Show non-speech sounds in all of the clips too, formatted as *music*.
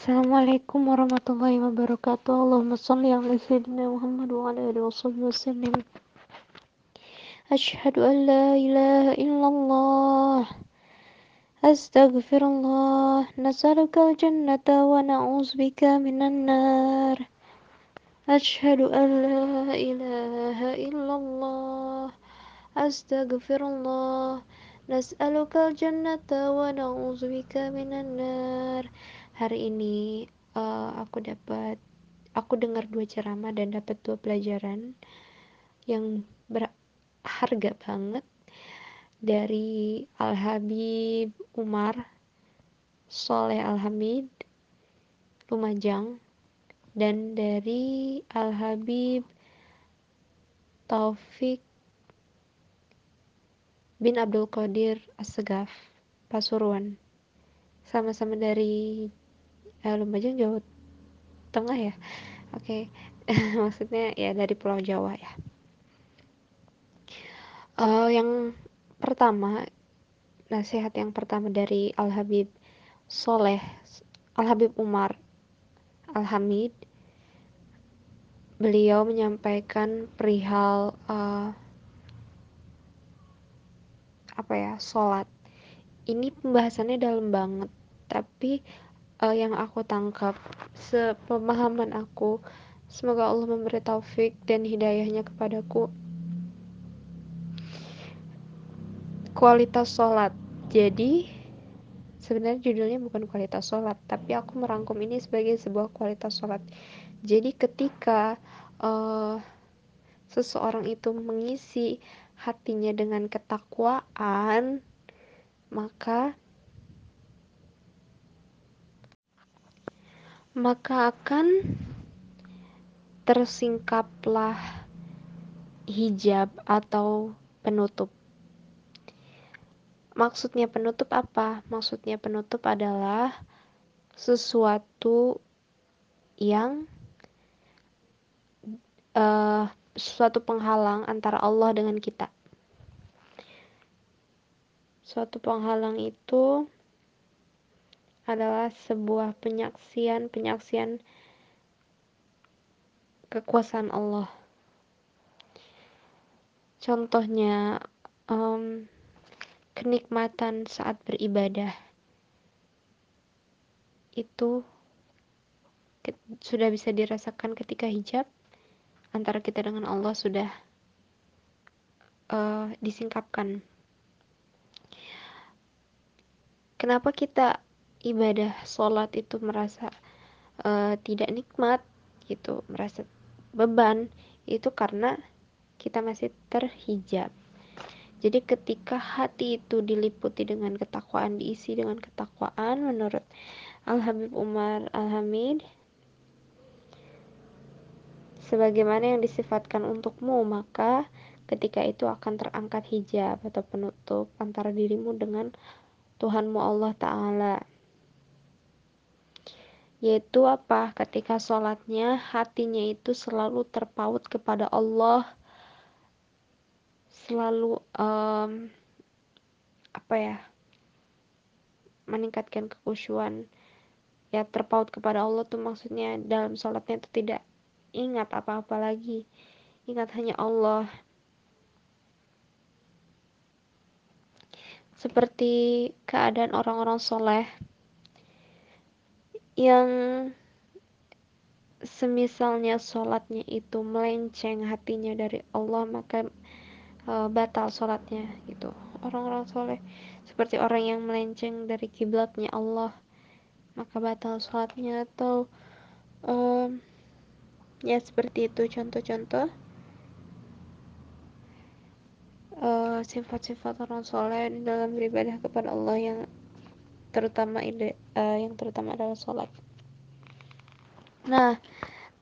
Assalamualaikum warahmatullahi wabarakatuh. Allahumma salli ala sayyidina Muhammad wa ala alihi washabbihi wasallim. Asyhadu an la ilaha illallah. Astaghfirullah. Nas'aluka al-jannata wa na'udzubika minan nar. Asyhadu an la ilaha illallah. Astaghfirullah. Nas'aluka al-jannata wa na'udzubika minan nar hari ini uh, aku dapat aku dengar dua ceramah dan dapat dua pelajaran yang berharga banget dari Al Habib Umar Soleh Al Hamid Lumajang dan dari Al Habib Taufik bin Abdul Qadir Assegaf Pasuruan. Sama-sama dari eh, Lumajang Jawa Tengah ya? Oke. Okay. *laughs* maksudnya ya dari Pulau Jawa ya. Uh, yang pertama nasihat yang pertama dari Al Habib Soleh Al Habib Umar Al Hamid beliau menyampaikan perihal uh, apa ya sholat. Ini pembahasannya dalam banget tapi uh, yang aku tangkap sepemahaman aku semoga Allah memberi taufik dan hidayahnya kepadaku. Kualitas sholat. Jadi sebenarnya judulnya bukan kualitas sholat tapi aku merangkum ini sebagai sebuah kualitas sholat. Jadi ketika uh, seseorang itu mengisi hatinya dengan ketakwaan maka maka akan tersingkaplah hijab atau penutup. Maksudnya penutup apa? Maksudnya penutup adalah sesuatu yang uh, suatu penghalang antara Allah dengan kita. Suatu penghalang itu adalah sebuah penyaksian-penyaksian kekuasaan Allah. Contohnya, um, kenikmatan saat beribadah itu sudah bisa dirasakan ketika hijab antara kita dengan Allah sudah uh, disingkapkan. Kenapa kita ibadah sholat itu merasa uh, tidak nikmat gitu merasa beban itu karena kita masih terhijab. Jadi ketika hati itu diliputi dengan ketakwaan diisi dengan ketakwaan menurut Al Habib Umar Al Hamid sebagaimana yang disifatkan untukmu maka ketika itu akan terangkat hijab atau penutup antara dirimu dengan Tuhanmu Allah Ta'ala yaitu apa? Ketika sholatnya hatinya itu selalu terpaut kepada Allah. Selalu um, apa ya? Meningkatkan kekusyuan ya terpaut kepada Allah tuh maksudnya dalam sholatnya itu tidak ingat apa-apa lagi. Ingat hanya Allah. Seperti keadaan orang-orang soleh yang semisalnya sholatnya itu melenceng hatinya dari Allah maka e, batal sholatnya gitu. Orang-orang soleh seperti orang yang melenceng dari kiblatnya Allah maka batal sholatnya atau e, ya seperti itu. Contoh-contoh uh, sifat-sifat orang soleh dalam beribadah kepada Allah yang terutama ide uh, yang terutama adalah sholat. Nah,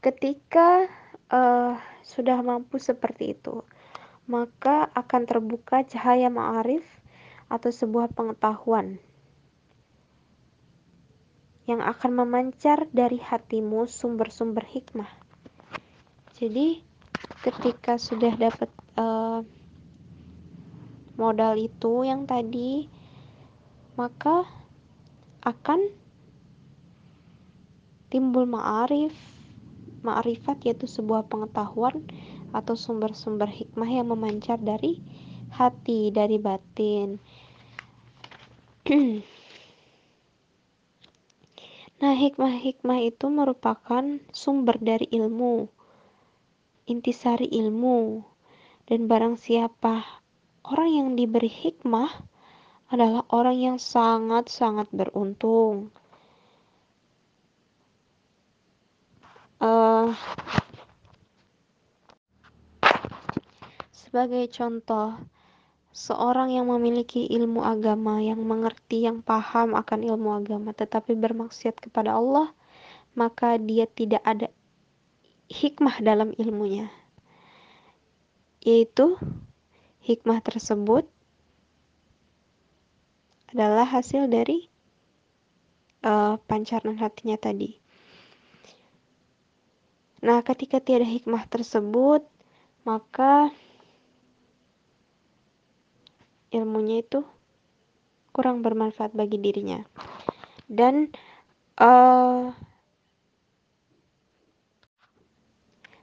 ketika uh, sudah mampu seperti itu, maka akan terbuka cahaya ma'arif atau sebuah pengetahuan yang akan memancar dari hatimu sumber-sumber hikmah. Jadi, ketika sudah dapat uh, modal itu yang tadi, maka akan timbul ma'arif ma'rifat yaitu sebuah pengetahuan atau sumber-sumber hikmah yang memancar dari hati dari batin. *clears throat* Nah hikmah-hikmah itu merupakan sumber dari ilmu intisari ilmu. Dan barang siapa orang yang diberi hikmah adalah orang yang sangat-sangat beruntung. Uh, sebagai contoh, seorang yang memiliki ilmu agama, yang mengerti, yang paham akan ilmu agama, tetapi bermaksiat kepada Allah, maka dia tidak ada hikmah dalam ilmunya, yaitu hikmah tersebut adalah hasil dari uh, pancaran hatinya tadi. Nah, ketika tiada hikmah tersebut, maka ilmunya itu kurang bermanfaat bagi dirinya. Dan uh,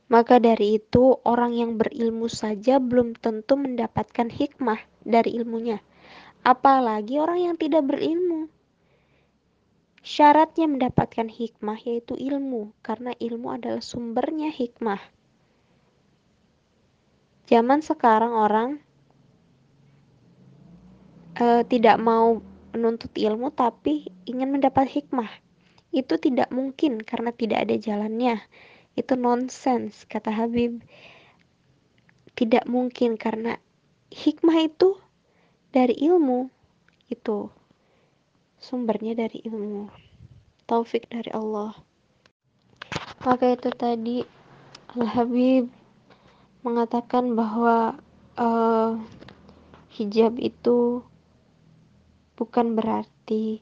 maka dari itu, orang yang berilmu saja belum tentu mendapatkan hikmah dari ilmunya apalagi orang yang tidak berilmu. Syaratnya mendapatkan hikmah yaitu ilmu, karena ilmu adalah sumbernya hikmah. Zaman sekarang orang uh, tidak mau menuntut ilmu tapi ingin mendapat hikmah. Itu tidak mungkin karena tidak ada jalannya. Itu nonsens, kata Habib. Tidak mungkin karena hikmah itu dari ilmu itu sumbernya dari ilmu taufik dari Allah. Maka itu tadi Al Habib mengatakan bahwa uh, hijab itu bukan berarti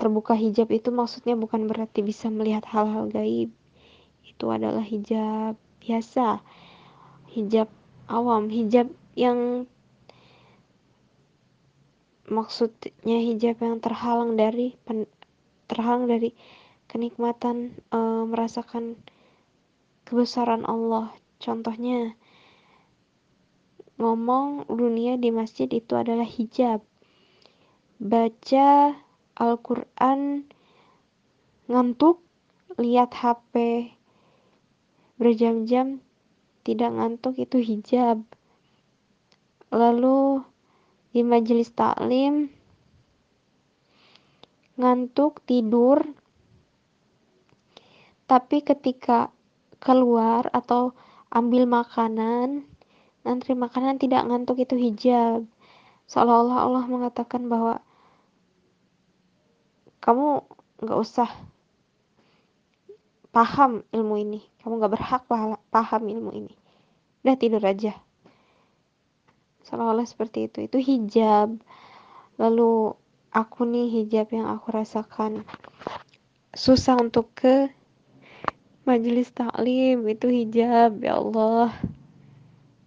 terbuka hijab itu maksudnya bukan berarti bisa melihat hal-hal gaib. Itu adalah hijab biasa hijab awam hijab yang maksudnya hijab yang terhalang dari terhalang dari kenikmatan e, merasakan kebesaran Allah. Contohnya ngomong dunia di masjid itu adalah hijab. Baca Al-Qur'an ngantuk, lihat HP berjam-jam tidak ngantuk itu hijab. Lalu di majelis taklim ngantuk tidur. Tapi ketika keluar atau ambil makanan ngantri makanan tidak ngantuk itu hijab. Seolah-olah Allah mengatakan bahwa kamu nggak usah paham ilmu ini. Kamu nggak berhak paham ilmu ini. Udah tidur aja seolah-olah seperti itu. Itu hijab. Lalu aku nih hijab yang aku rasakan susah untuk ke majelis taklim. Itu hijab ya Allah.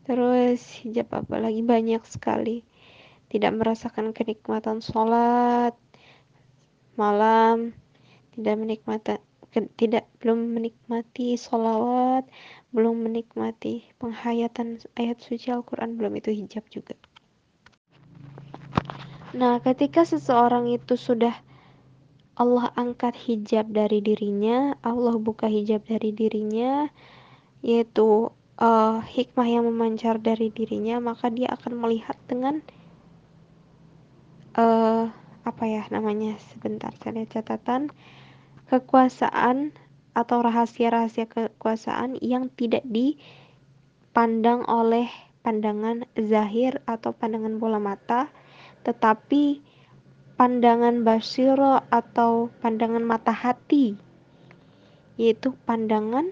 Terus hijab apa lagi? Banyak sekali. Tidak merasakan kenikmatan sholat malam tidak menikmati tidak belum menikmati sholawat belum menikmati penghayatan ayat suci Al-Quran belum itu hijab juga. Nah ketika seseorang itu sudah Allah angkat hijab dari dirinya Allah buka hijab dari dirinya yaitu uh, hikmah yang memancar dari dirinya maka dia akan melihat dengan uh, apa ya namanya sebentar saya lihat catatan kekuasaan atau rahasia-rahasia kekuasaan yang tidak dipandang oleh pandangan zahir atau pandangan bola mata, tetapi pandangan basiro atau pandangan mata hati, yaitu pandangan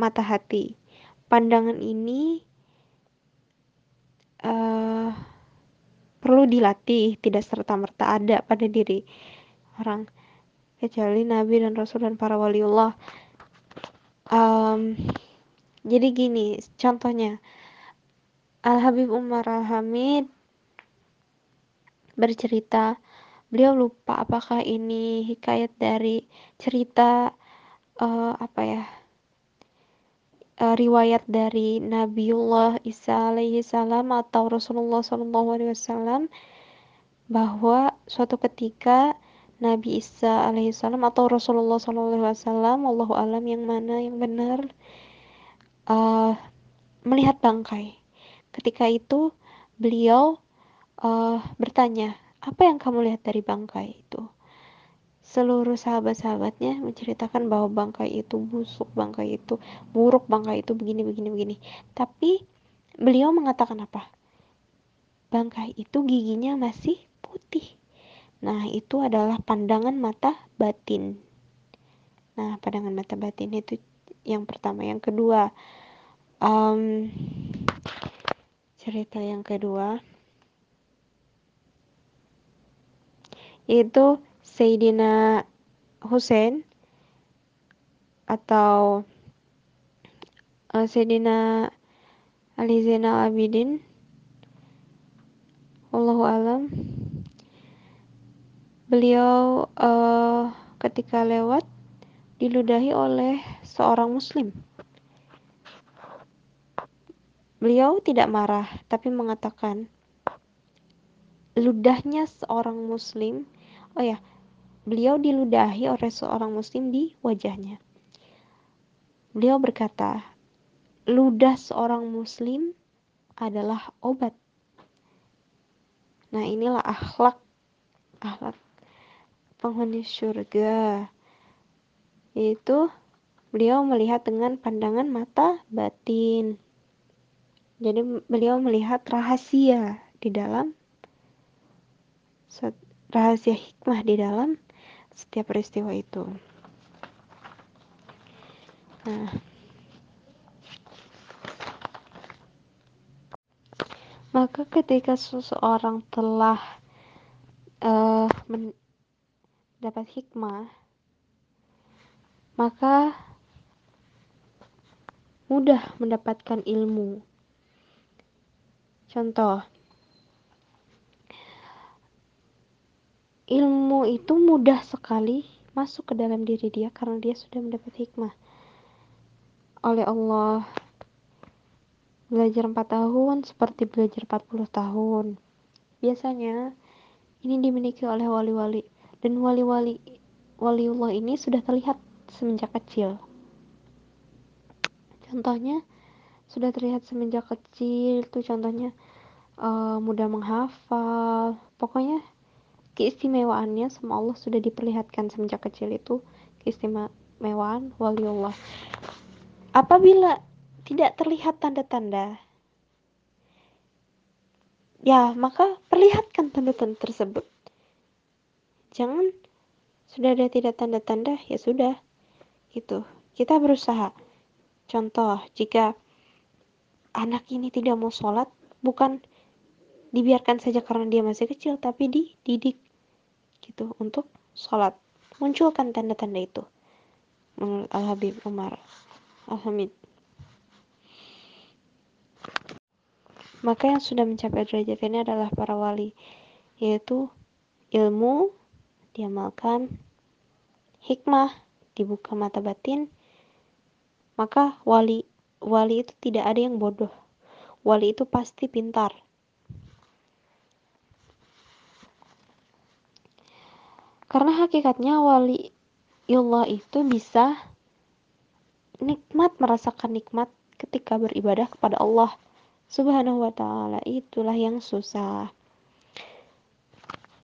mata hati. Pandangan ini uh, perlu dilatih, tidak serta-merta ada pada diri orang kecuali nabi dan rasul dan para waliullah. Um, jadi gini contohnya. Al Habib Umar Al Hamid bercerita beliau lupa apakah ini hikayat dari cerita uh, apa ya uh, riwayat dari Nabiullah Isa alaihi salam atau Rasulullah Shallallahu alaihi wasallam bahwa suatu ketika Nabi Isa alaihissalam atau Rasulullah wasallam Allahu alam yang mana yang benar uh, melihat bangkai. Ketika itu beliau uh, bertanya, apa yang kamu lihat dari bangkai itu? Seluruh sahabat-sahabatnya menceritakan bahwa bangkai itu busuk, bangkai itu buruk, bangkai itu begini, begini, begini. Tapi beliau mengatakan apa? Bangkai itu giginya masih putih. Nah, itu adalah pandangan mata batin. Nah, pandangan mata batin itu yang pertama. Yang kedua, um, cerita yang kedua yaitu Sayyidina Hussein atau uh, Sayyidina Ali Zainal Abidin Allahu alam beliau uh, ketika lewat diludahi oleh seorang muslim Beliau tidak marah, tapi mengatakan, ludahnya seorang muslim, oh ya, beliau diludahi oleh seorang muslim di wajahnya. Beliau berkata, ludah seorang muslim adalah obat. Nah, inilah akhlak akhlak penghuni surga. Yaitu beliau melihat dengan pandangan mata batin. Jadi beliau melihat rahasia di dalam rahasia hikmah di dalam setiap peristiwa itu. Nah, maka ketika seseorang telah uh, mendapat hikmah, maka mudah mendapatkan ilmu Contoh, ilmu itu mudah sekali masuk ke dalam diri dia karena dia sudah mendapat hikmah oleh Allah. Belajar 4 tahun seperti belajar 40 tahun. Biasanya ini dimiliki oleh wali-wali dan wali-wali waliullah ini sudah terlihat semenjak kecil. Contohnya sudah terlihat semenjak kecil tuh contohnya uh, mudah menghafal. Pokoknya keistimewaannya sama Allah sudah diperlihatkan semenjak kecil itu keistimewaan waliullah. Apabila tidak terlihat tanda-tanda ya maka perlihatkan tanda-tanda tersebut jangan sudah ada tidak tanda-tanda ya sudah. Itu kita berusaha. Contoh jika anak ini tidak mau sholat bukan dibiarkan saja karena dia masih kecil tapi dididik gitu untuk sholat. Munculkan tanda-tanda itu menurut Al Habib Umar Al Hamid. Maka yang sudah mencapai derajat ini adalah para wali yaitu ilmu diamalkan hikmah dibuka mata batin maka wali wali itu tidak ada yang bodoh. Wali itu pasti pintar. Karena hakikatnya wali Allah itu bisa nikmat merasakan nikmat ketika beribadah kepada Allah Subhanahu wa taala. Itulah yang susah.